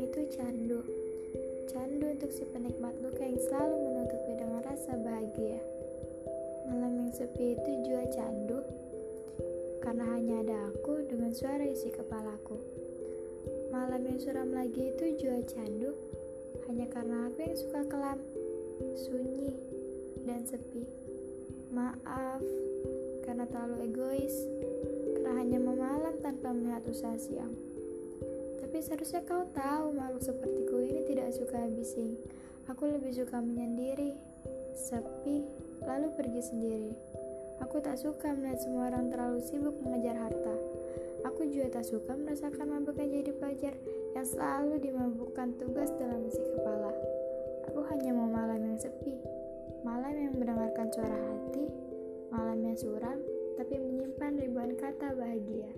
itu candu. Candu untuk si penikmat luka yang selalu menutupi dengan rasa bahagia. Malam yang sepi itu juga candu, karena hanya ada aku dengan suara isi kepalaku. Malam yang suram lagi itu juga candu, hanya karena aku yang suka kelam, sunyi, dan sepi. Maaf, karena terlalu egois, karena hanya memalam tanpa melihat usaha siang. Tapi seharusnya kau tahu makhluk sepertiku ini tidak suka bising Aku lebih suka menyendiri, sepi, lalu pergi sendiri. Aku tak suka melihat semua orang terlalu sibuk mengejar harta. Aku juga tak suka merasakan mabuknya jadi pelajar yang selalu dimabukkan tugas dalam isi kepala. Aku hanya mau malam yang sepi, malam yang mendengarkan suara hati, malam yang suram, tapi menyimpan ribuan kata bahagia.